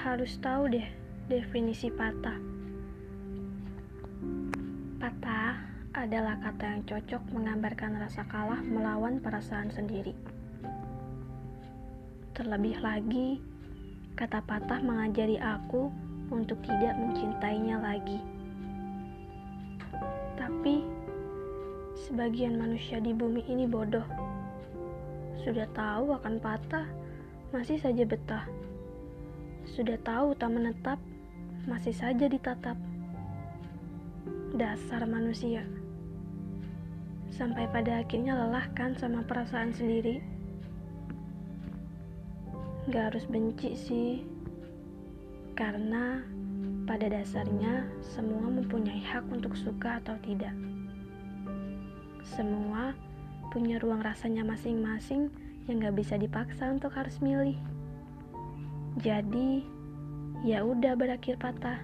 harus tahu deh definisi patah. Patah adalah kata yang cocok menggambarkan rasa kalah melawan perasaan sendiri. Terlebih lagi, kata patah mengajari aku untuk tidak mencintainya lagi. Tapi, sebagian manusia di bumi ini bodoh. Sudah tahu akan patah, masih saja betah. Sudah tahu tak menetap, masih saja ditatap. Dasar manusia. Sampai pada akhirnya lelah kan sama perasaan sendiri. Gak harus benci sih. Karena pada dasarnya semua mempunyai hak untuk suka atau tidak. Semua punya ruang rasanya masing-masing yang gak bisa dipaksa untuk harus milih. Jadi, ya udah berakhir patah.